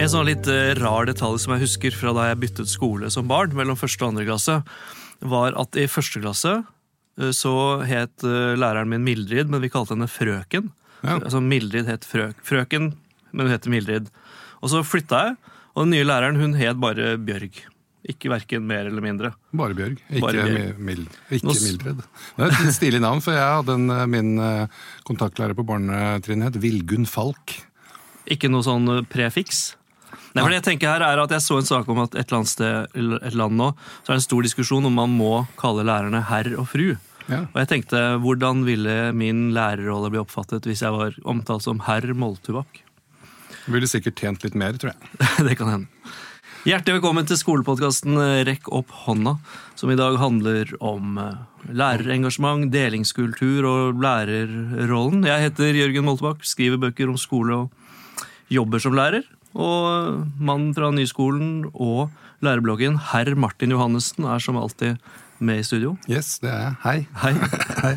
En sånn litt eh, rar detalj som jeg husker fra da jeg byttet skole som barn, mellom første og andre klasse, var at i første klasse eh, så het eh, læreren min Mildrid, men vi kalte henne Frøken. Ja. Altså Mildrid het frøk, Frøken, men hun heter Mildrid. Og så flytta jeg, og den nye læreren hun het bare Bjørg. Ikke verken mer eller mindre. Bare Bjørg, ikke, Bare Bjørg. Mild, ikke Mildred. Det er et stilig navn, for jeg hadde en, min kontaktlærer på barnetrinnet het Vilgunn Falk. Ikke noe sånn prefiks. Nei, for det jeg tenker her er at jeg så en sak om at et eller annet sted et land nå, så er det en stor diskusjon om man må kalle lærerne herr og fru. Ja. Og jeg tenkte, hvordan ville min lærerrolle bli oppfattet hvis jeg var omtalt som herr Moltubakk? Ville sikkert tjent litt mer, tror jeg. det kan hende. Hjertelig velkommen til skolepodkasten Rekk opp hånda, som i dag handler om eh, lærerengasjement, delingskultur og lærerrollen. Jeg heter Jørgen Moltebakk, skriver bøker om skole og jobber som lærer. Og mannen fra Nyskolen og lærerbloggen Herr Martin Johannessen er som alltid med i studio. Yes, det er jeg. Hei. Hei. Hei.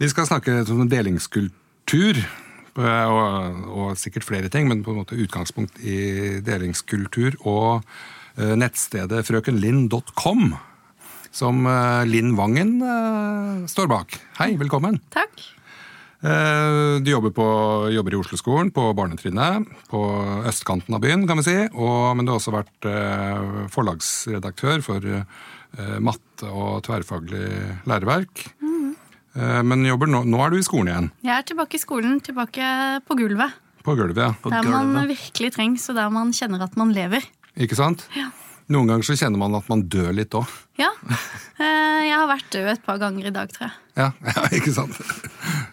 Vi skal snakke om delingskultur, eh, og, og sikkert flere ting, men på en måte utgangspunkt i delingskultur og eh, nettstedet frøkenlinn.com, som eh, Linn Vangen står bak. Hei, velkommen. Takk. Eh, Du jobber, på, jobber i Oslo-skolen, på barnetrinnet, på østkanten av byen, kan vi si. Og, men du har også vært eh, forlagsredaktør for eh, matte og tverrfaglig læreverk. Mm. Men jobber nå, nå er du i skolen igjen. Jeg er tilbake i skolen, tilbake på gulvet. På gulvet, ja. På der man virkelig trengs, og der man kjenner at man lever. Ikke sant? Ja. Noen ganger så kjenner man at man dør litt òg. Ja. Eh, Jeg har vært død et par ganger i dag, tror jeg. Ja, ja, ikke sant?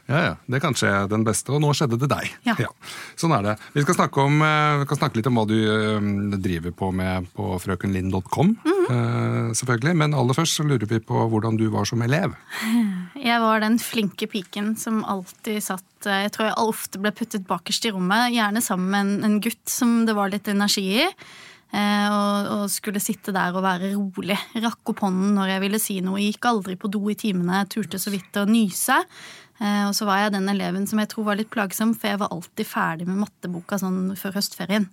Ja, ja. Det kan skje den beste, og nå skjedde det deg. Ja. Sånn er det. Vi skal snakke, om, eh, vi skal snakke litt om hva du eh, driver på med på frøkenlinn.com, mm -hmm. selvfølgelig. Men aller først så lurer vi på hvordan du var som elev. Jeg var den flinke piken som alltid satt eh, Jeg tror jeg ofte ble puttet bakerst i rommet, gjerne sammen med en, en gutt som det var litt energi i. eh, Og, og skulle sitte der og være rolig. Rakk opp hånden når jeg ville si noe. Gikk aldri på do i timene, turte så vidt å nyse. Eh, Og så var jeg den eleven som jeg tror var litt plagsom, for jeg var alltid ferdig med matteboka sånn før høstferien.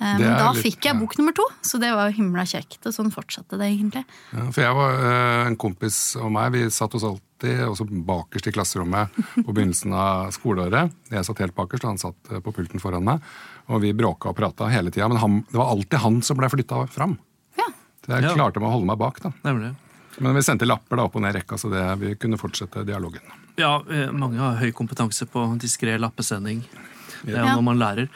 Eh, Men da litt- fikk jeg bok nummer to, så det var jo himla kjekt. Og sånn fortsatte det egentlig. Ja, for jeg var eh, en kompis og meg, vi satt oss alltid også bakerst i klasserommet på begynnelsen av skoleåret. Jeg satt helt bakerst, og han satt på pulten foran meg. Og vi bråka og prata hele tida, men han, det var alltid han som ble flytta fram. Ja. Så jeg Ja. klarte meg å holde meg bak, da. Nemlig. Men vi sendte lapper da opp og ned rekka, så det, vi kunne fortsette dialogen. Ja, eh, mange har høy kompetanse på diskré lappesending. Det er jo når man lærer.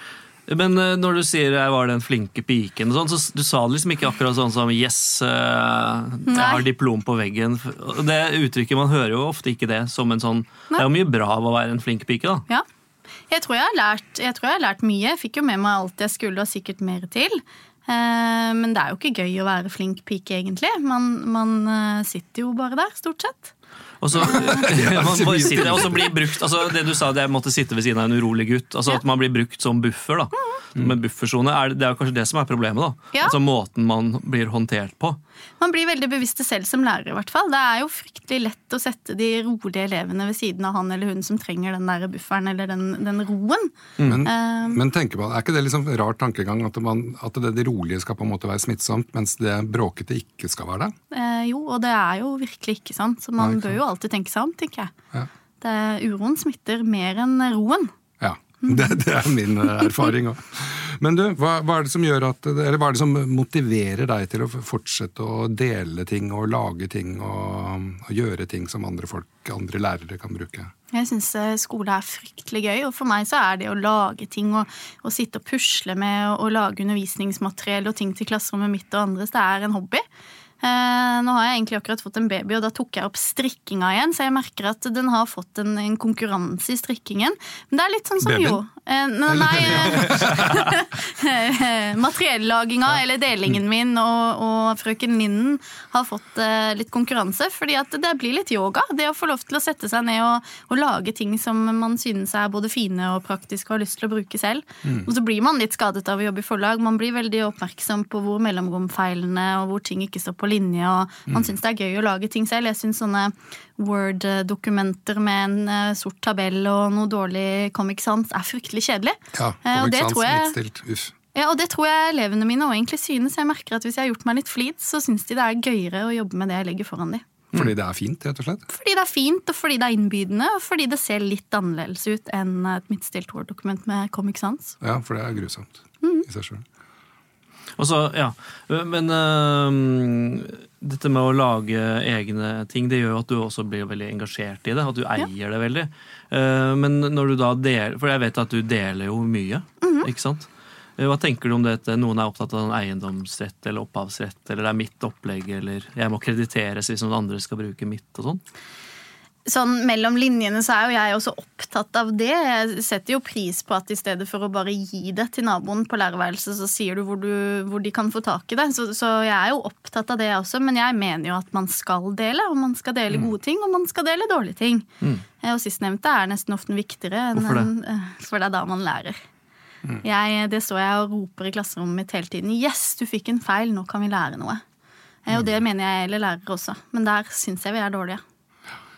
Men eh, når du sier jeg var den flinke piken, sånn, så du sa det liksom ikke akkurat sånn som yes, eh, jeg har diplom på veggen. Det uttrykket, man hører jo ofte ikke det som en sånn Det er jo mye bra av å være en flink pike, da. Ja. Jeg tror jeg har lært, jeg tror jeg har lært mye. Jeg fikk jo med meg alt jeg skulle, og sikkert mer til. Eh, Men det er jo ikke gøy å være flink pike, egentlig. Man, man eh, sitter jo bare der, stort sett. Og så, man bare sitter, og så blir brukt, altså det du sa, det jeg måtte sitte ved siden av en urolig gutt. altså At man blir brukt som buffer. da. Men buffersone, er, det det er kanskje det som er problemet. da. Altså Måten man blir håndtert på. Man blir veldig bevisst det selv som lærer, i hvert fall. Det er jo fryktelig lett å sette de rolige elevene ved siden av han eller hun som trenger den der bufferen eller den, den roen. Men, uh, men tenker man, er ikke det liksom rar tankegang at, man, at det, det rolige skal på en måte være smittsomt, mens det bråkete ikke skal være det? Uh, jo, og det er jo virkelig ikke sant. Så man Nei, bør jo alltid tenke seg om, tenker jeg. Ja. Det, uroen smitter mer enn roen. Ja, det, det er min eh, erfaring òg. Men du, hva, hva er det som gjør at, eller hva er det som motiverer deg til å fortsette å dele ting og lage ting og, og gjøre ting som andre folk, andre lærere kan bruke? Jeg syns skole er fryktelig gøy, og for meg så er det å lage ting og, og sitte og pusle med og, og lage undervisningsmateriell og ting til klasserommet mitt og andres, det er en hobby. Eh, nå har jeg egentlig akkurat fått en baby, og da tok jeg opp strikkinga igjen, så jeg merker at den har fått en, en konkurranse i strikkingen. Men det er litt sånn som Babyen? jo eh, Nei, materiellaginga eller delingen min og, og frøken Linden har fått eh, litt konkurranse, fordi at det blir litt yoga. Det å få lov til å sette seg ned og, og lage ting som man synes er både fine og praktiske og har lyst til å bruke selv. Og så blir man litt skadet av å jobbe i forlag. Man blir veldig oppmerksom på hvor mellomromfeilene og hvor ting ikke står på linje, og man syns det er gøy å lage ting selv. Jeg syns sånne Word-dokumenter med en eh, sort tabell og noe dårlig Comic Sans er fryktelig kjedelig. Ja, Eh, Comic Sans, midtstilt, uff. Ja, og det tror jeg elevene mine også egentlig synes. Jeg merker at Hvis jeg har gjort meg litt flid, så syns de det er gøyere å jobbe med det jeg legger foran dem. Fordi det er fint, rett og slett? Fordi det er fint, og fordi det er innbydende, og fordi det ser litt annerledes ut enn et midtstilt Word-dokument med Comic Sans. Ja, for det er grusomt i seg sjøl. Og så, ja, Men uh, dette med å lage egne ting, det gjør jo at du også blir veldig engasjert i det. At du eier det veldig. Uh, men når du da deler For jeg vet at du deler jo mye, ikke sant? Eh, Hva tenker du om dette? Noen er opptatt av en eiendomsrett eller opphavsrett, eller det er mitt opplegg, eller jeg må krediteres hvis noen andre skal bruke mitt og sånn. Sånn Mellom linjene så er jo jeg også opptatt av det. Jeg setter jo pris på at i stedet for å bare gi det til naboen på lærerværelset, så sier du hvor, du hvor, de kan få tak i det. Så, så, jeg er jo opptatt av det også, men jeg mener jo at man skal dele. Og man skal dele gode ting, og man skal dele dårlige ting. Mm. Eh, Og sistnevnte er nesten ofte viktigere, enn, Hvorfor det? eh, for det er da man lærer. Jeg, det står jeg og roper i klasserommet mitt hele tiden. Yes, du fikk en feil, nå kan vi lære noe. Mm. Og det mener jeg gjelder lærere også, men der syns jeg vi er dårlige.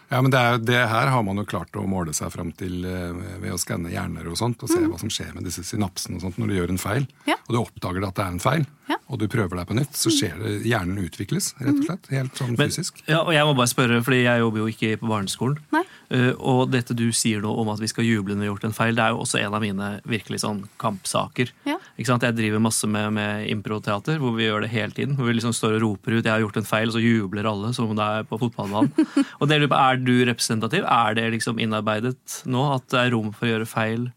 Ja, men det, er, det her har man jo klart å måle seg fram til eh, ved å skanne hjerner og sånt, og se hva som skjer med disse synapsene og sånt når du gjør en feil. Ja. Og du oppdager at det er en feil, Ja. og du prøver deg på nytt, så skjer det, hjernen utvikles, rett og slett. Helt sånn Men, fysisk. ja, og jeg må bare spørre, fordi jeg jobber jo ikke på barneskolen. Nei. Eh, og dette du sier nå om at vi skal juble når vi har gjort en feil, det er jo også en av mine virkelig sånn kampsaker. Ja. Ikke sant? Jeg driver masse med, med improteater, hvor vi gjør det hele tiden. Hvor vi liksom står og roper ut 'jeg har gjort en feil', og så jubler alle som om det er på fotballbanen. og det, Er du representativ? Er det liksom innarbeidet nå at det er rom for å gjøre feil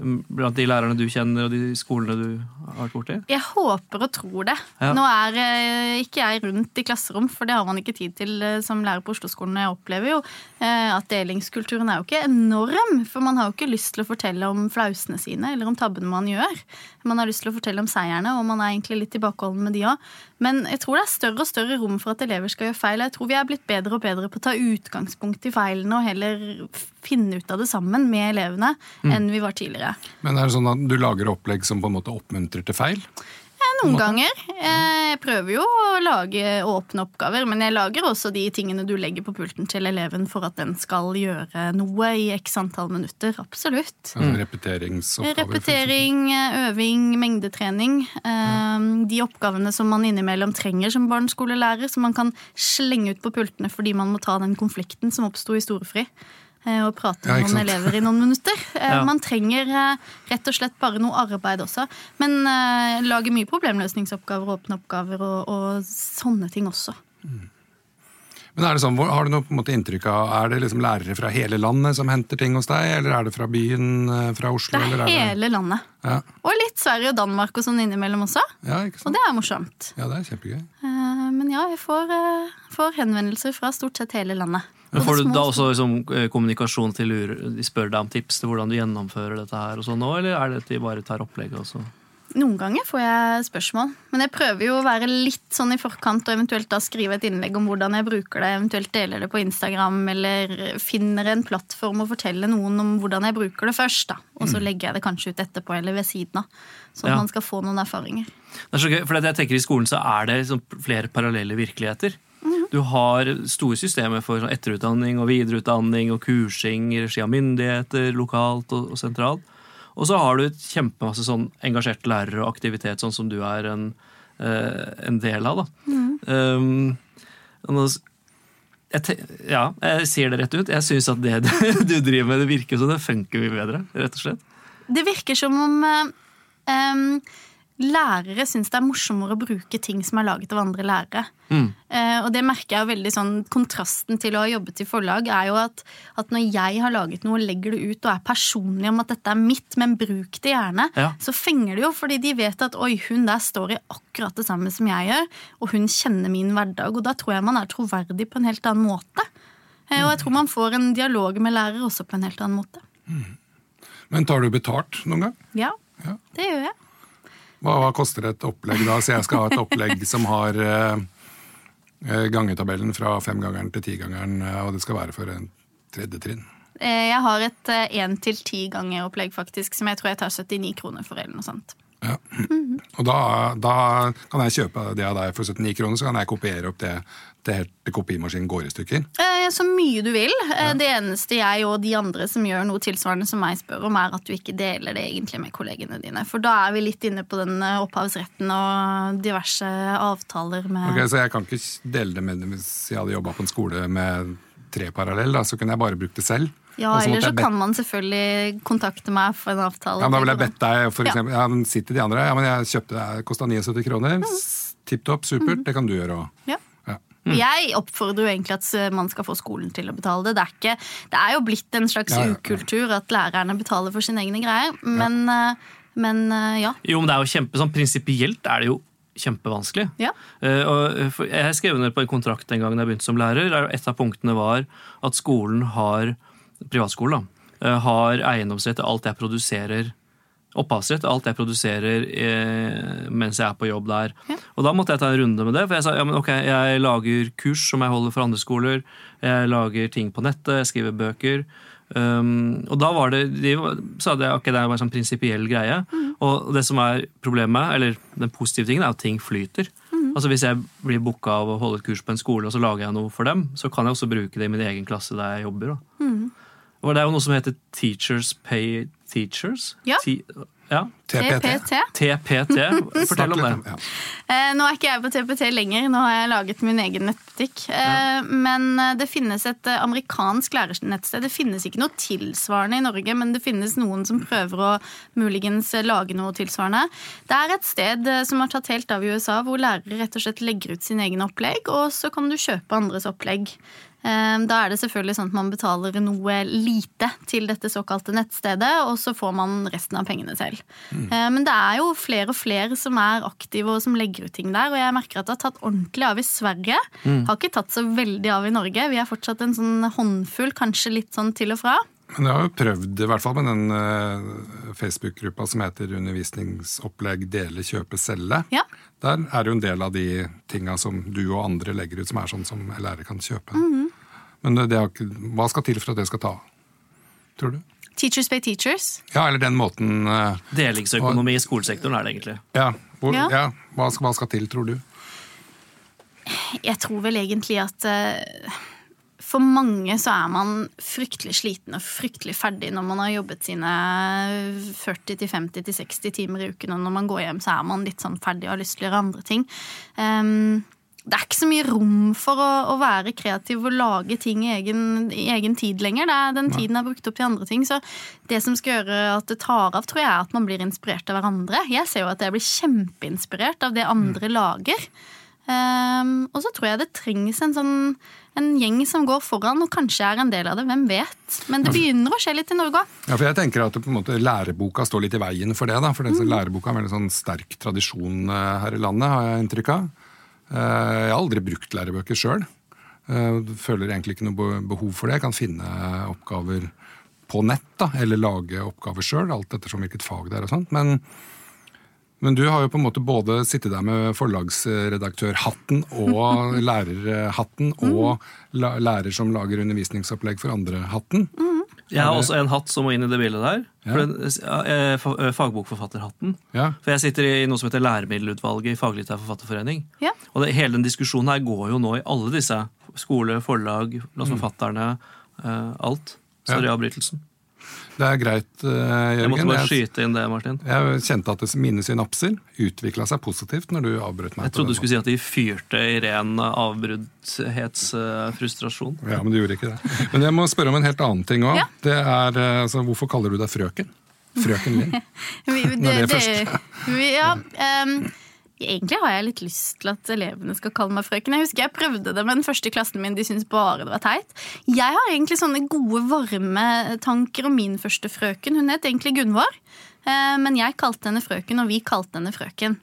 blant de lærerne du kjenner og de skolene du har vært borti? Jeg håper og tror det. Ja. Nå er eh, ikke jeg rundt i klasserom, for det har man ikke tid til eh, som lærer på Oslo-skolen. Jeg opplever jo eh, at delingskulturen er jo ikke enorm. For man har jo ikke lyst til å fortelle om flausene sine eller om tabbene man gjør. Man har lyst til å fortelle om seierne, og man er egentlig litt tilbakeholden med de òg. Men jeg tror det er større og større rom for at elever skal gjøre feil. Jeg tror vi er blitt bedre og bedre på å ta utgangspunkt i feilene og heller finne ut av det sammen med elevene enn vi var tidligere. Men er det sånn at du lager opplegg som på en måte oppmuntrer til feil? Noen ganger. Eh, Jeg prøver jo å lage åpne oppgaver, men jeg lager også de tingene du legger på pulten til eleven for at den skal gjøre noe i x antall minutter. Absolutt. Mm. repeteringsoppgaver? Repetering, øving, mengdetrening. Eh, De oppgavene som man innimellom trenger som barneskolelærer, som man kan slenge ut på pultene fordi man må ta den konflikten som oppsto i storefri. Eh, Og prate med ja, noen elever i noen minutter. Eh, Ja. Man trenger eh, rett og slett bare noe arbeid også. Men uh, lage mye problemløsningsoppgaver, åpne oppgaver og, og sånne ting også. Men er det sånn, Har du noe på en måte inntrykk av, Er det liksom lærere fra hele landet som henter ting hos deg, eller er det fra byen, fra Oslo? Det eller er det... hele landet. Ja, Og litt Sverige og Danmark og sånn innimellom også. ja, ikke sant? Og det er morsomt. Ja, det er kjempegøy. Uh, Men ja, jeg får, uh, får henvendelser fra stort sett hele landet. Men Får du da også liksom, eh, kommunikasjon til de spør deg om tips til hvordan du gjennomfører dette her, og sånn nå, eller er det at de bare tar opplegget også? Noen ganger får jeg spørsmål, men jeg prøver jo å være litt sånn i forkant og eventuelt da skrive et innlegg om hvordan jeg bruker det, eventuelt deler det på Instagram eller finner en plattform og forteller noen om hvordan jeg bruker det først. da. Og så legger jeg det kanskje ut etterpå eller ved siden av, sånn at Ja. man skal få noen erfaringer. Det er så gøy, for jeg tenker I skolen så er det liksom flere parallelle virkeligheter. Du har store systemer for sånn etterutdanning og videreutdanning og kursing i regi av myndigheter lokalt og, og sentralt. Og så har du kjempemasse sånn engasjerte lærere og aktivitet, sånn som du er en, eh, en del av. da. Um, nå s- jeg, ja, jeg sier det rett ut. Jeg syns at det du driver med, det virker som det funker mye bedre. rett og slett. Det virker som om em, lærere syns det er morsommere å bruke ting som er laget av andre lærere. Mm. Eh, og det merker jeg jo veldig sånn Kontrasten til å ha jobbet i forlag er jo at, at når jeg har laget noe og legger det ut og er personlig om at dette er mitt, men bruk det gjerne, Ja. så fenger det jo fordi de vet at oi, hun der står i akkurat det samme som jeg gjør, og hun kjenner min hverdag, og da tror jeg man er troverdig på en helt annen måte. Eh, og jeg tror man får en dialog med lærere også på en helt annen måte. Men tar du betalt noen gang? Ja, Ja. det gjør jeg. Hva, hva koster et opplegg da? Så jeg skal ha et opplegg som har eh, eh, gangetabellen fra femgangeren til tigangeren, eh, og det skal være for en tredje trinn. Eh, Jeg har et én til ti ganger opplegg faktisk, som jeg tror jeg tar 79 kroner for, eller noe sånt. Ja. Og da, da kan jeg kjøpe det av deg for 79 kroner, så kan jeg kopiere opp det til kopimaskinen går i stykker. Eh, Så mye du vil. Ja. Det eneste jeg og de andre som gjør noe tilsvarende som meg spør om, er at du ikke deler det egentlig med kollegene dine. For da er vi litt inne på den eh, opphavsretten og diverse avtaler med Ok, Så jeg kan ikke dele det med hvis jeg hadde jobba på en skole med tre parallell, da, så kunne jeg bare brukt det selv. Ja, eller så kan man selvfølgelig kontakte meg for en avtale. Ja, men Da ville jeg bedt deg, for eksempel, ja, men si til de andre ja, men jeg kjøpte det, kosta 79 kroner. Mm. Tipp topp, supert, det kan du gjøre òg. Ja. Ja. Jeg oppfordrer jo egentlig at eh, man skal få skolen til å betale det. Det er, ikke, det er jo blitt en slags Ja, ja, ukultur at lærerne betaler for sine egne greier. Men, ja. men eh, ja. Jo, men det er jo kjempe, sånn Prinsipielt er det jo kjempevanskelig. ja. Uh, og eh, jeg skrev under på en kontrakt en gang da jeg begynte som lærer. der Et av punktene var at skolen har privatskolen da, eh, har eiendomsrett til alt jeg produserer. Opphavsrett alt jeg produserer eh, mens jeg er på jobb der. Ja. Og da måtte jeg ta en runde med det. For jeg sa ja, men ok, jeg lager kurs som jeg holder for andre skoler. Jeg lager ting på nettet, jeg skriver bøker. Um, og da var det, de sa det, okay, det var en sånn prinsipiell greie. Og det som er problemet, eller den positive tingen, er at ting flyter. Altså Hvis jeg blir booka av å holde et kurs på en skole, og så lager jeg noe for dem, så kan jeg også bruke det i min egen klasse der jeg jobber. Da. Og det er jo noe som heter Teachers Pay Teachers. Ja. Ti, ja. TPT. TPT. Fortell om det. Ja. Eh, nå er ikke jeg på TPT lenger, nå har jeg laget min egen nettbutikk. Eh, men eh, det finnes et amerikansk lærernettsted. Det finnes ikke noe tilsvarende i Norge, men det finnes noen som prøver å muligens lage noe tilsvarende. Det er et sted som har tatt helt av i USA, hvor lærere rett og slett legger ut sin egen opplegg, og så kan du kjøpe andres opplegg. Eh, Da er det selvfølgelig sånn at man betaler noe lite til dette såkalte nettstedet, og så får man resten av pengene selv. Mm. Men det er jo flere og flere som er aktive og som legger ut ting der, og jeg merker at det har tatt ordentlig av i Sverige. Har ikke tatt så veldig av i Norge. Vi er fortsatt en sånn håndfull, kanskje litt sånn til og fra. Men jeg har jo prøvd, i hvert fall med den eh, Facebook-gruppa som heter Undervisningsopplegg dele, kjøpe, selge. Ja. Der er det jo en del av de tinga som du og andre legger ut, som er sånn som lærere kan kjøpe. Mhm. Men det har ikke, hva skal til for at det skal ta av? Tror du? Teachers pay teachers. Ja, eller den måten uh, Delingsøkonomi i skolesektoren er det egentlig. Ja, hvor, Ja. ja. hva, skal, hva skal til, tror du? Jeg tror vel egentlig at uh, for mange så er man fryktelig sliten og fryktelig ferdig når man har jobbet sine 40-50-60 timer i uken, og når man går hjem så er man litt sånn ferdig og har lyst til å gjøre andre ting. Ehm, det er ikke så mye rom for å, å være kreativ og lage ting i egen, i egen tid lenger. Det er, den tiden er brukt opp til andre ting. Så det som skal gjøre at det tar av, tror jeg er at man blir inspirert av hverandre. Jeg ser jo at jeg blir kjempeinspirert av det andre lager. Um, og så tror jeg det trengs en sånn en gjeng som går foran, og kanskje er en del av det. Hvem vet? Men det begynner å skje litt i Norge òg. Ja, for jeg tenker at måte, Læreboka står litt i veien for det. da, for mm. Læreboka er en veldig sånn sterk tradisjon eh, her i landet, har jeg inntrykk av. Eh, Jeg har aldri brukt lærebøker sjøl. Føler egentlig ikke noe behov for det. Jeg kan finne oppgaver på nett, da, eller lage oppgaver sjøl, alt ettersom hvilket fag det er og sånt. Men, men du har jo på en måte både sittet der med forlagsredaktørhatten og lærerhatten, og lærer som lager undervisningsopplegg for andre-hatten. Jeg har også en hatt som må inn i det bildet der. Ja. For den, eh, eh, fagbokforfatterhatten. Ja. For jeg sitter i noe som heter Læremiddelutvalget i Faglitterær forfatterforening. Ja. Og det, hele den diskusjonen her går jo nå i alle disse. Skole, forlag, forfatterne, forfatterne, eh, alt. Sorry Ja. avbrytelsen. Det er greit, Jørgen. Jeg måtte bare skyte inn det, Martin. Jeg kjente at mine synapser utvikla seg positivt når du avbrøt meg. Jeg trodde du skulle si at de fyrte i ren avbruddhetsfrustrasjon. Ja, men du gjorde ikke det. Men jeg må spørre om en helt annen ting òg. Ja. Det er, eh, altså, hvorfor kaller du deg frøken? Frøken Lind? Det er vi, ja, ehm, egentlig har jeg litt lyst til at elevene skal kalle meg frøken. Jeg husker jeg prøvde det med den første klassen min. De syntes bare det var teit. Jeg har egentlig sånne gode, varme tanker om min første frøken. Hun het egentlig Gunvor, eh, men jeg kalte henne frøken, og vi kalte henne frøken.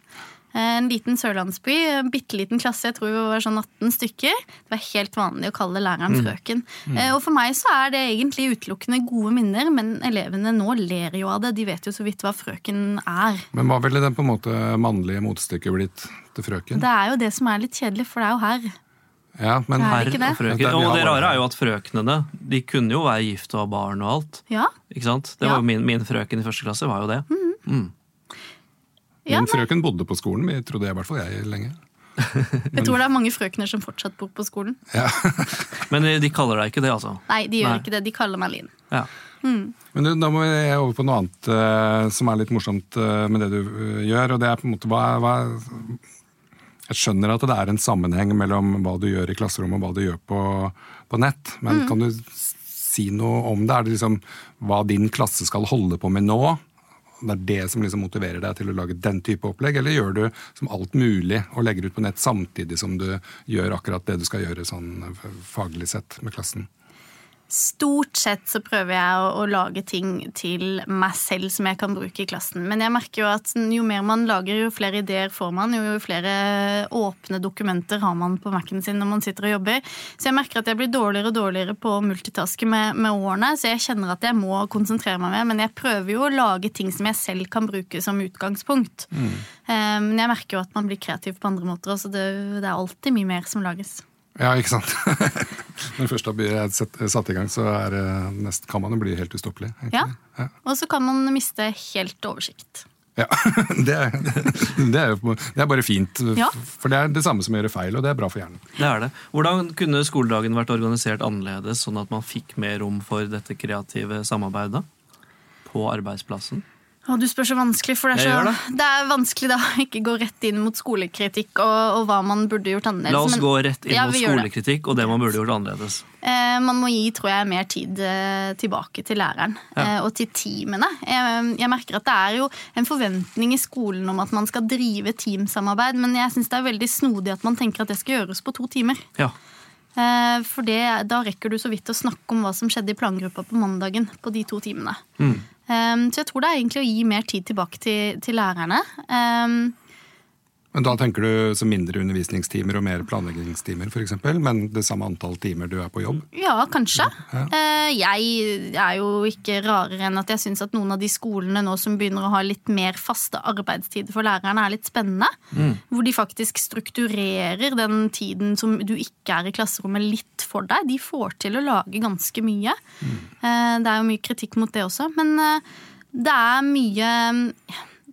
Eh, En liten sørlandsby, en bitte liten klasse, jeg tror vi var sånn 18 stykker. Det var helt vanlig å kalle læreren frøken. Mm. Og for meg så er det egentlig utelukkende gode minner, men elevene nå ler jo av det. De vet jo så vidt hva frøken er. Men hva ville den på en måte mannlige motstykket blitt til frøken? Det er jo det som er litt kjedelig, for det er jo herr. Ja, men er Herr det ikke det? og frøken. Er- Og det rare er jo at frøknene de kunne jo være gift og ha barn og alt. Ja. Ikke sant? Det var jo min, min frøken i første klasse var jo det. Mm. Ja, frøken bodde på skolen, vi trodde jeg i hvert fall jeg lenge. Jeg tror det er mange frøkner som fortsatt bor på skolen. Ja. Men de kaller deg ikke det, altså? Nei, de gjør Nei. ikke det. De kaller meg Linn. Ja. Men du, da må jeg over på noe annet uh, som er litt morsomt uh, med det du uh, gjør. og det er på en måte hva, hva Jeg skjønner at det er en sammenheng mellom hva du gjør i klasserommet og hva du gjør på, på nett. Men kan du si noe om det? Er det liksom hva din klasse skal holde på med nå? Det er det som liksom motiverer deg til å lage den type opplegg, eller gjør du som alt mulig og legger ut på nett samtidig som du gjør akkurat det du skal gjøre sånn faglig sett med klassen? Stort sett så prøver jeg å, å lage ting til meg selv som jeg kan bruke i klassen. Men jeg merker jo at jo mer man lager, jo flere ideer får man. Jo flere åpne dokumenter har man på Mac-en sin når man sitter og jobber. Så jeg merker at jeg blir dårligere og dårligere på å multitaske med, med årene. Så jeg kjenner at jeg må konsentrere meg mer. Men jeg prøver jo å lage ting som jeg selv kan bruke som utgangspunkt. Eh, Men jeg merker jo at man blir kreativ på andre måter. Så det, det er alltid mye mer som lages. Ja, ikke sant? Når først har blitt sett- satt i gang, så er, nest, kan man jo bli helt ustoppelig. Ja. Ja. Og så kan man miste helt oversikt. Ja. Det, er, det, er, jo- det er bare fint, Ja. for det er det samme som å gjøre feil, og det er bra for hjernen. Det er det. Hvordan kunne skoledagen vært organisert annerledes, sånn at man fikk mer rom for dette kreative samarbeidet på arbeidsplassen? Å, du spør så vanskelig, for det er, så, det. er vanskelig da å ikke gå rett inn mot skolekritikk og, og hva man burde gjort annerledes. La oss men- gå rett inn Ja, mot skolekritikk det. og det man burde gjort annerledes. Eh, man må gi tror jeg, mer tid eh, tilbake til læreren eh, og til teamene. Jeg, merker at det er jo en forventning i skolen om at man skal drive teamsamarbeid, men jeg syns det er veldig snodig at man tenker at det skal gjøres på to timer. Ja. Eh, for det, da rekker du så vidt å snakke om hva som skjedde i plangruppa på mandagen på de to timene. Mm. Um, så jeg tror det er egentlig å gi mer tid tilbake til, til lærerne. Um, Men da tenker du så mindre undervisningstimer og mer planleggingstimer, f.eks., men det samme antall timer du er på jobb? ja, kanskje. Ja. jeg er jo ikke rarere enn at jeg syns at noen av de skolene nå som begynner å ha litt mer faste arbeidstider for lærerne, er litt spennende. Hvor de faktisk strukturerer den tiden som du ikke er i klasserommet, litt for deg. De får til å lage ganske mye. Mm. det er jo mye kritikk mot det også, men eh, det er mye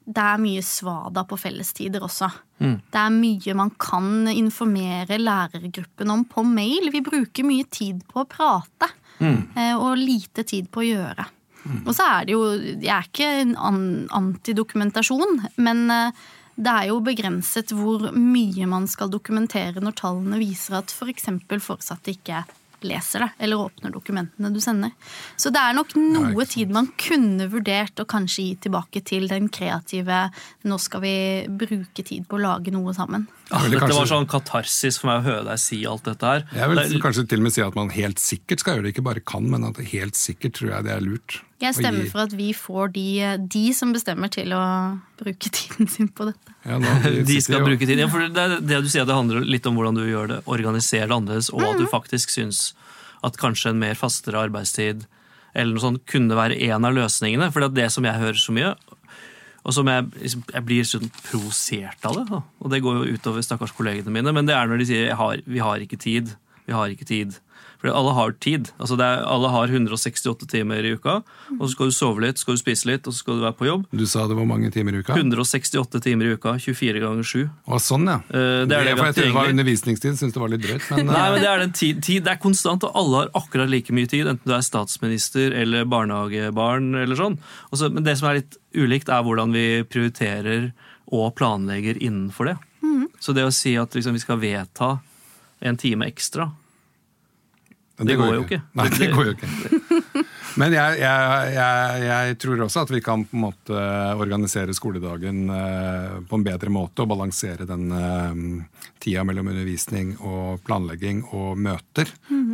det er mye svada på fellestider også. Det er mye man kan informere lærergruppen om på mail. Vi bruker mye tid på å prate, mm. og lite tid på å gjøre. Og så er det jo Jeg er ikke antidokumentasjon, men eh, det er jo begrenset hvor mye man skal dokumentere når tallene viser at f.eks. foresatte ikke leser det, eller åpner dokumentene du sender. Så det er nok noe tid man kunne vurdert å kanskje gi tilbake til den kreative Nå skal vi bruke tid på å lage noe sammen. Ja, Eller kanskje... var sånn katarsis for meg å høre deg si alt dette her. Jeg vil kanskje til og med si at man helt sikkert skal gjøre det, ikke bare kan, men at helt sikkert tror jeg det er lurt. Jeg stemmer for at vi får de, de som bestemmer til å bruke tiden sin på dette. Ja, nå, de skal jo- bruke tiden. Ja, for det, det du sier, det handler litt om hvordan du gjør det, organiserer det annerledes, og at du faktisk syns at kanskje en mer fastere arbeidstid eller noe sånt kunne være en av løsningene. For det er det som jeg hører så mye, og som jeg, liksom, jeg blir sånn provosert av det. da. Og det går jo utover stakkars kollegene mine, men det er når de sier jeg har, 'vi har ikke tid'. Vi har ikke tid. For alle har tid. Altså det er, alle har 168 timer i uka, og så skal du sove litt, skal du spise litt, og så skal du være på jobb. Du sa det var mange timer i uka? 168 timer i uka, 24 ganger 7. Å, sånn, ja. Eh, det er det det, for jeg trodde det var undervisningstid, syns det var litt drøyt. Men, Nei, eh, men det er den tid, tid, det er konstant, og alle har akkurat like mye tid, enten du er statsminister eller barnehagebarn eller sånn. Også, men det som er litt ulikt, er hvordan vi prioriterer og planlegger innenfor det. Så det å si at liksom, vi skal vedta en time ekstra Det går jo ikke. Nei, det går jo ikke. Men jeg, jeg, jeg, jeg tror også at vi kan på en måte organisere skoledagen eh, på en bedre måte og balansere den eh, tida mellom undervisning og planlegging og møter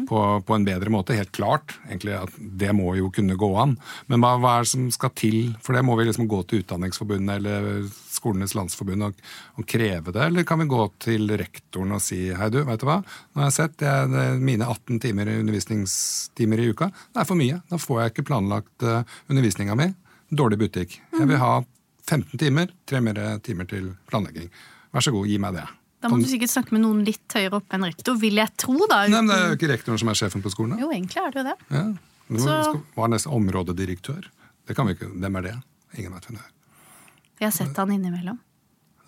på, på en bedre måte. Helt klart. egentlig at Det må jo kunne gå an. Men hva, hva er det som skal til? For det må vi liksom gå til Utdanningsforbundet eller Skolenes landsforbund og, og kreve det? Eller kan vi gå til rektoren og si hei du, vet du hva, nå har jeg sett jeg, mine 18 timer undervisningstimer i uka, det er for mye. Da får jeg ikke planlagt uh, undervisninga mi. Dårlig butikk. Jeg vil ha 15 timer, tre mer timer til planlegging. Vær så god, gi meg det. Da må du sikkert snakke med noen litt høyere oppe enn rektor, vil jeg tro. da. Nei, men Det er jo ikke rektoren som er sjefen på skolen. da. Jo, egentlig er det jo det. Ja. Det Så- var er områdedirektør? Det kan vi ikke. Hvem er det? Ingen vet hvem det er. Vi har sett han innimellom.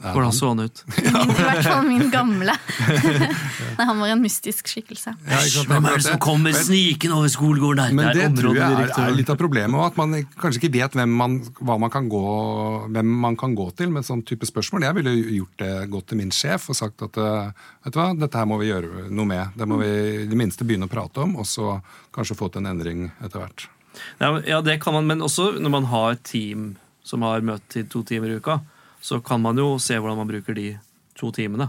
Hvordan så han ut? Min, I hvert fall min gamle. Nei, han var en mystisk skikkelse. Ja. Hvem er det som kommer snikende over skolegården der? Men det, tror jeg er, er litt av problemet, at man kanskje ikke vet hvem man, hva man kan gå, hvem man kan gå til med sånn type spørsmål. Jeg ville gjort det godt til min sjef og sagt at eh, vet du hva, dette her må vi gjøre noe med. Det må vi i det minste begynne å prate om, og så kanskje få til en endring etter hvert. Ja, det kan man, men også når man har et team som har møte i to timer i uka, så kan man jo se hvordan man bruker de to timene.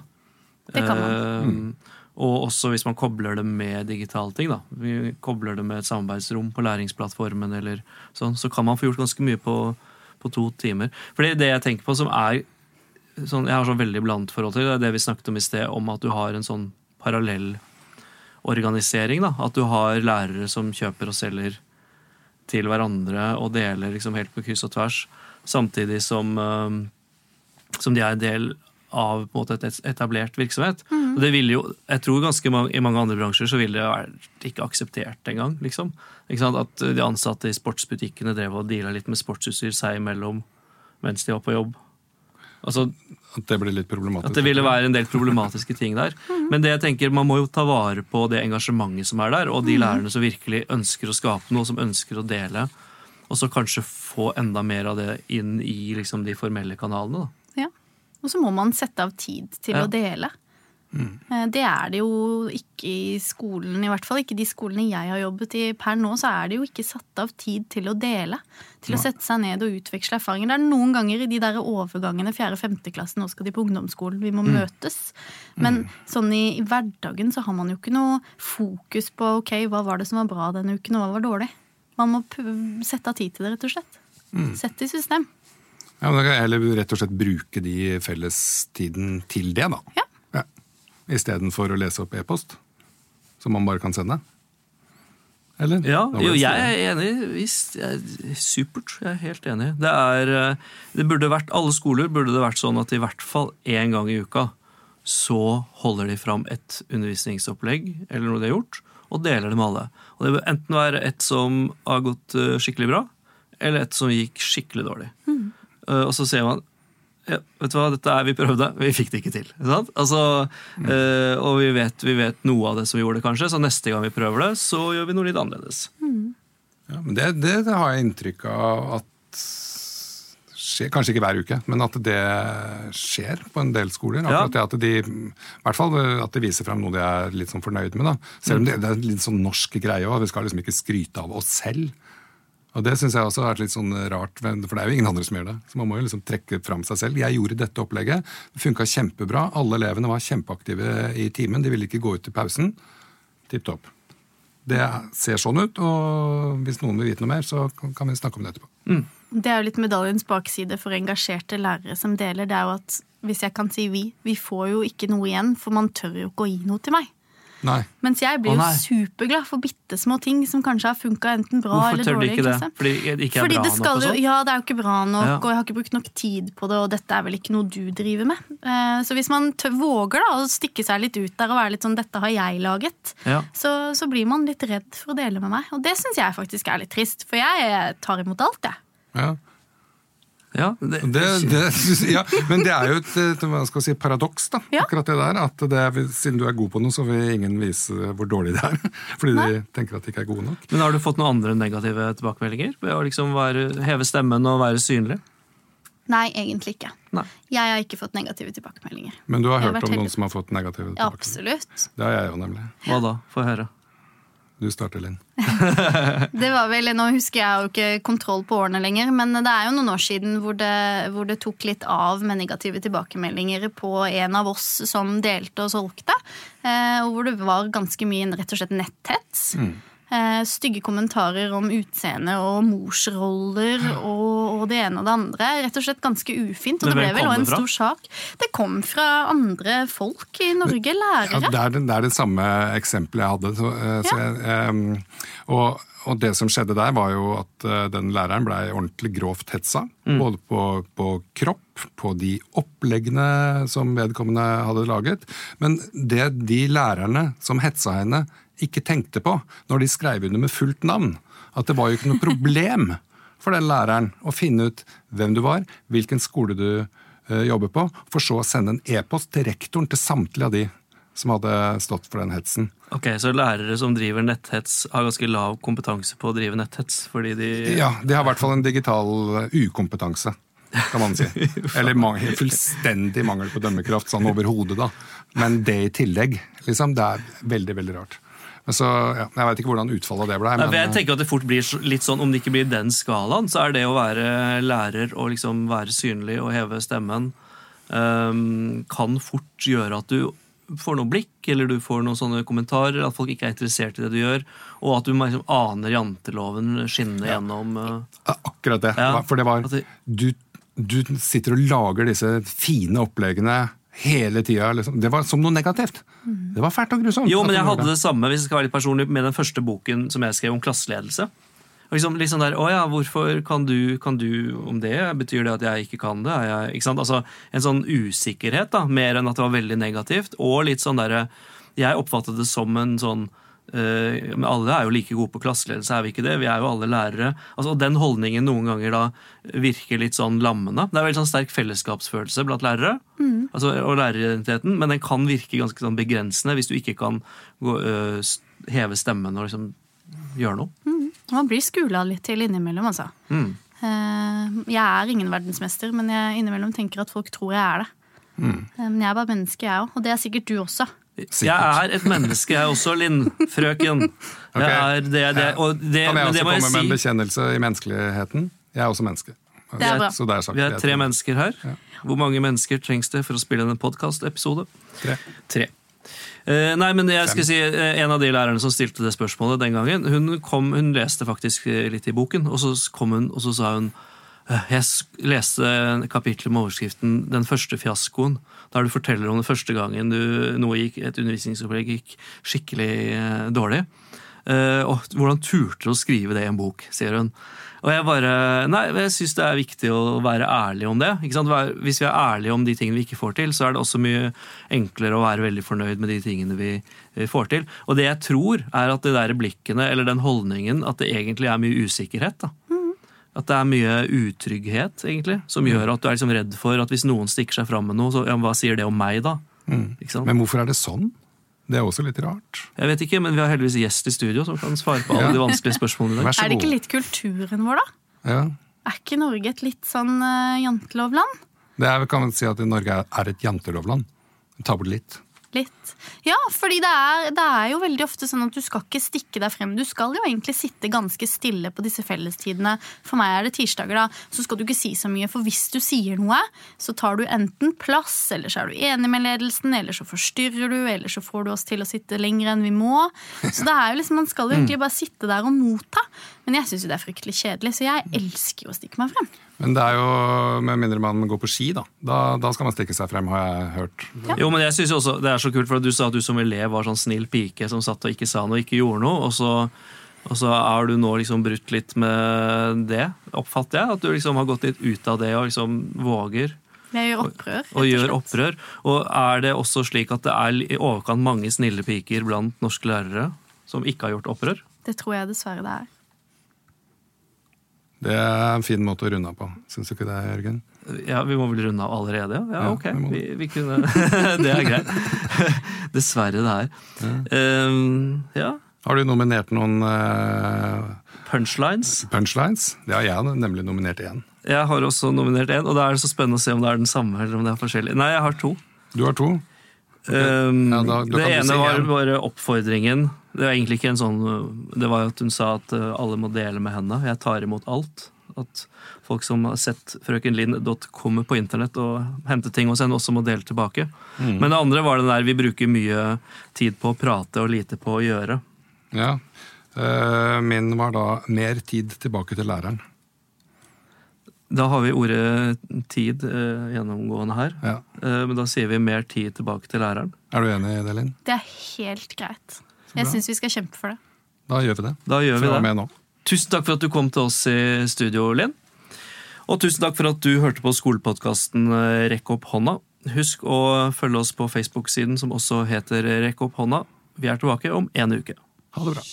Det kan man. Mm. og også hvis man kobler det med digitale ting. da. Vi kobler det med et samarbeidsrom på læringsplattformen, eller sånn, så kan man få gjort ganske mye på, på to timer. For det, det jeg tenker på som er sånn, Jeg har sånn veldig blandet forhold til det, er det vi snakket om i sted, om at du har en sånn parallell organisering. da, At du har lærere som kjøper og selger til hverandre og deler liksom helt på kryss og tvers, samtidig som, eh, som de er en del av på en måte, et etablert virksomhet. Og det ville jo, jeg tror ganske mange, I mange andre bransjer så ville det vært ikke akseptert engang. Liksom. Ikke sant? At de ansatte i sportsbutikkene drev og deala litt med sportsutstyr seg imellom mens de var på jobb. Altså, At det blir litt problematisk. at det ville være en del problematiske ting der. Men det jeg tenker, man må jo ta vare på det engasjementet som er der, og de lærerne som virkelig ønsker å skape noe, som ønsker å dele. Og så kanskje få enda mer av det inn i liksom, de formelle kanalene. Da. Ja. Og så må man sette av tid til Ja. å dele. Mm. Det er det jo ikke i skolen, i hvert fall ikke de skolene jeg har jobbet i per nå, så er det jo ikke satt av tid til å dele. Til å sette seg ned og utveksle erfaringer. Det er noen ganger i de der overgangene, fjerde-femte klasse, nå skal de på ungdomsskolen, vi må møtes. Men sånn i, i hverdagen så har man jo ikke noe fokus på ok, hva var det som var bra denne uken, og hva var dårlig. Man må sette av tid til det, rett og slett. Sett det i system. Ja, men da kan jeg heller rett og slett bruke de fellestiden til det, da. Ja. Ja. Istedenfor å lese opp e-post, som man bare kan sende. Eller? Ja, jo, jeg er enig. Visst, jeg er supert. Jeg er helt enig. Det er, eh, det burde vært, Alle skoler burde det vært sånn at i hvert fall én gang i uka så holder de fram et undervisningsopplegg eller noe de har gjort, og deler det med alle. Og Det bør enten være et som har gått eh, skikkelig bra, eller et som gikk skikkelig dårlig. Eh, Og så ser man ja, vet du hva, dette er, Vi prøvde, vi fikk det ikke til. Ikke sant? Altså, eh, og vi vet, vi vet noe av det som vi gjorde, kanskje, så neste gang vi prøver det, så gjør vi noe litt annerledes. Ja, men det, det, det har jeg inntrykk av at skjer, Kanskje ikke hver uke, men at det skjer på en del skoler. Ja. Det at de, I hvert fall at de viser frem noe de er litt sånn fornøyd med. Da. Selv om det, det er en litt sånn norsk greie òg. Vi skal liksom ikke skryte av oss selv. Og Det syns jeg også har vært litt sånn rart, for det er jo ingen andre som gjør det. Så Man må jo liksom trekke fram seg selv. Jeg gjorde dette opplegget. Det funka kjempebra. Alle elevene var kjempeaktive i timen. De ville ikke gå ut i pausen. Tipp topp. Det ser sånn ut, og hvis noen vil vite noe mer, så kan vi snakke om det etterpå. Det er jo litt medaljens bakside for engasjerte lærere som deler. Det er jo at, hvis jeg kan si vi, vi får jo ikke noe igjen, for man tør jo ikke å gi noe til meg. Nei. Mens jeg blir jo superglad for bitte små ting som kanskje har funka enten bra Hvorfor eller tør du dårlig. ikke det? Fordi det ikke er Fordi bra det skal nok? og sånn? ja, det er jo ikke bra nok, Ja. og jeg har ikke brukt nok tid på det, og dette er vel ikke noe du driver med. Eh, Så hvis man tør, våger da, å stikke seg litt ut der og være litt sånn 'dette har jeg laget', Ja. så, så blir man litt redd for å dele med meg. Og det syns jeg faktisk er litt trist, for jeg tar imot alt, jeg. Ja. Ja, det, Det, det, ja, men det er jo et, et hva skal si, paradoks, da. Ja. Akkurat det der. At det siden du er god på noe, så vil ingen vise hvor dårlig det er. Fordi de tenker at de ikke er gode nok. Men har du fått noen andre negative tilbakemeldinger? Ved å liksom være, heve stemmen og være synlig? Nei, egentlig ikke. Nei. Jeg har ikke fått negative tilbakemeldinger. Men du har hørt har om noen som har fått negative Ja, tilbakemeldinger? absolutt. Det har jeg jo, nemlig. Hva da? Få høre. Du starter, Linn. Det var vel, Nå husker jeg jo ikke kontroll på årene lenger, men det er jo noen år siden hvor det, hvor det tok litt av med negative tilbakemeldinger på en av oss som delte og solgte. Eh, og hvor det var ganske mye rett og slett netthets. Eh, stygge kommentarer om utseende og morsroller og, og det ene og det andre. Rett og slett ganske ufint. Og det ble vel også en stor sak. Det kom fra andre folk i Norge, Ja, lærere. det, er, det det er det samme eksempelet jeg hadde. Så, eh, så jeg, em, og, og det som skjedde der, var jo at eh, den læreren blei ordentlig grovt hetsa. Både på, på kropp, på de oppleggene som vedkommende hadde laget. Men det de lærerne som hetsa henne, ikke tenkte på når de skrev under med fullt navn, at det var jo ikke noe problem for den læreren å finne ut hvem du var, hvilken skole du eh, jobber på, for så å sende en e-post til rektoren til samtlige av de som hadde stått for den hetsen. Ok, Så lærere som driver netthets, har ganske lav kompetanse på å drive netthets? fordi de... Ja, De har i hvert fall en digital eh, ukompetanse, kan man si. Eller ma- fullstendig mangel på dømmekraft, sånn overhodet, da. Men det i tillegg, liksom. Det er veldig, veldig rart. Men så, ja, Jeg veit ikke hvordan utfallet av det ble. Men, jeg tenker at det fort blir litt sånn, Om det ikke blir den skalaen, så er det å være lærer og liksom være synlig og heve stemmen um, kan fort gjøre at du får noe blikk, eller du får noen sånne kommentarer, at folk ikke er interessert i det du gjør, og at du liksom aner janteloven skinne gjennom uh... Akkurat det. Ja. For det var du, du sitter og lager disse fine oppleggene hele tida. Liksom. Det var som noe negativt. Det var fælt og grusomt. Jo, men jeg hadde det samme hvis jeg skal være litt personlig, med den første boken som jeg skrev om klasseledelse. Og liksom, liksom der, å ja, Hvorfor kan du, kan du om det? Betyr det at jeg ikke kan det? Er jeg, ikke? Altså, En sånn usikkerhet, da, mer enn at det var veldig negativt. Og litt sånn derre Jeg oppfattet det som en sånn men alle er jo like gode på klasseledelse, er vi ikke det? Vi er jo alle lærere. Altså, og Den holdningen noen ganger da virker litt sånn lammende. Det er veldig sånn sterk fellesskapsfølelse blant lærere altså, og læreridentiteten, men den kan virke ganske sånn begrensende hvis du ikke kan gå, øh, heve stemmen og liksom gjøre noe. Man blir skula litt til innimellom, altså. Mm. Eh, Jeg er ingen verdensmester, men jeg innimellom tenker at folk tror jeg er det. Mm. Eh, Men jeg er bare menneske, jeg òg. Og det er sikkert du også. Jeg er et menneske, jeg også, Linn. Frøken. Jeg Ok. er det, det, og det, Kan jeg også det må komme jeg med en bekjennelse i menneskeligheten? Jeg er også menneske. Det er bra. Så det er sagt. Vi er tre mennesker her. Hvor mange mennesker trengs det for å spille en podkastepisode? Tre. Tre. Uh, nei, men jeg skal si, uh, En av de lærerne som stilte det spørsmålet den gangen, hun, kom, hun leste faktisk eh, litt i boken, og så kom hun og så sa hun jeg leste kapittelet med overskriften 'Den første fiaskoen', der du forteller om den første gangen du, noe gikk, et undervisningsopplegg gikk skikkelig eh, dårlig. Eh, og hvordan turte du å skrive det i en bok, sier hun. Og jeg bare, nei, jeg syns det er viktig å være ærlig om det. Hvis vi er ærlige om de tingene vi ikke får til, så er det også mye enklere å være veldig fornøyd med de tingene vi vi får til. Og det jeg tror, er at det der blikkene, eller den holdningen, at det egentlig er mye usikkerhet. da. At det er mye utrygghet, egentlig, som gjør at du er liksom redd for at hvis noen stikker seg fram med noe, så ja, hva sier det om meg, da? Ikke sant? Men hvorfor er det sånn? Det er også litt rart. Jeg vet ikke, men vi har heldigvis gjest i studio som kan svare på alle Ja. de vanskelige spørsmålene i dag. Vær så Er det ikke litt kulturen vår, da? Ja. Er ikke Norge et litt sånn uh, jantelovland? Det er, kan man si at Norge er- er et jantelovland. Ta bort litt. Litt. Ja, fordi det er, det er jo veldig ofte sånn at du skal ikke stikke deg frem. Du skal jo egentlig sitte ganske stille på disse fellestidene. For meg er det tirsdager, da. Så skal du ikke si så mye, for hvis du sier noe, så tar du enten plass, eller så er du enig med ledelsen, eller så forstyrrer du, eller så får du oss til å sitte lenger enn vi må. Så det er jo liksom, man skal jo egentlig bare sitte der og motta. Men jeg syns jo det er fryktelig kjedelig, så jeg elsker jo å stikke meg frem. Men det er jo, med mindre man går på ski, da. Da, da skal man stikke seg frem, har jeg hørt. Jo, men jeg synes også Det er så kult, for du sa at du som elev var sånn snill pike som satt og ikke sa noe, ikke gjorde noe. Og så, og så er du nå liksom brutt litt med det, oppfatter jeg. At du liksom har gått litt ut av det og liksom våger Jeg gjør opprør. Og, og gjør opprør. Og er det også slik at det er i overkant mange snille piker blant norske lærere som ikke har gjort opprør? Det tror jeg dessverre det er. Det er en fin måte å runde av på. Syns du ikke det, Jørgen? Ja, Vi må vel runde av allerede? Ja, ja Ja, ok. vi Vi, kunne Det er greit. Dessverre, det her. Um, ja. Har du nominert noen uh... Punchlines. punchlines? Det har jeg nemlig nominert én. Jeg har også nominert én, og da er det så spennende å se om det er den samme eller om det er forskjellig. Nei, jeg har to. Du har to. Um, Ja, da- da det ene si var bare oppfordringen. Det var egentlig ikke en sånn Det var at hun sa at uh, alle må dele med henne. Jeg tar imot alt. At folk som har sett frøkenlind.com på internett og henter ting hos henne, også må dele tilbake. Mm. Men det andre var det der vi bruker mye tid på å prate og lite på å gjøre. Ja. Eh, min var da 'mer tid tilbake til læreren'. Da har vi ordet tid uh, gjennomgående her. Ja. Uh, men da sier vi mer tid tilbake til læreren. Er du enig i det, Linn? Det er helt greit. Jeg syns vi skal kjempe for det. Da gjør vi det. Da gjør vi det. med nå. Tusen takk for at du kom til oss i studio, Linn. Og tusen takk for at du hørte på skolepodkasten Rekk opp hånda. Husk å følge oss på Facebook-siden som også heter Rekk opp hånda. Vi er tilbake om en uke. Ha det bra.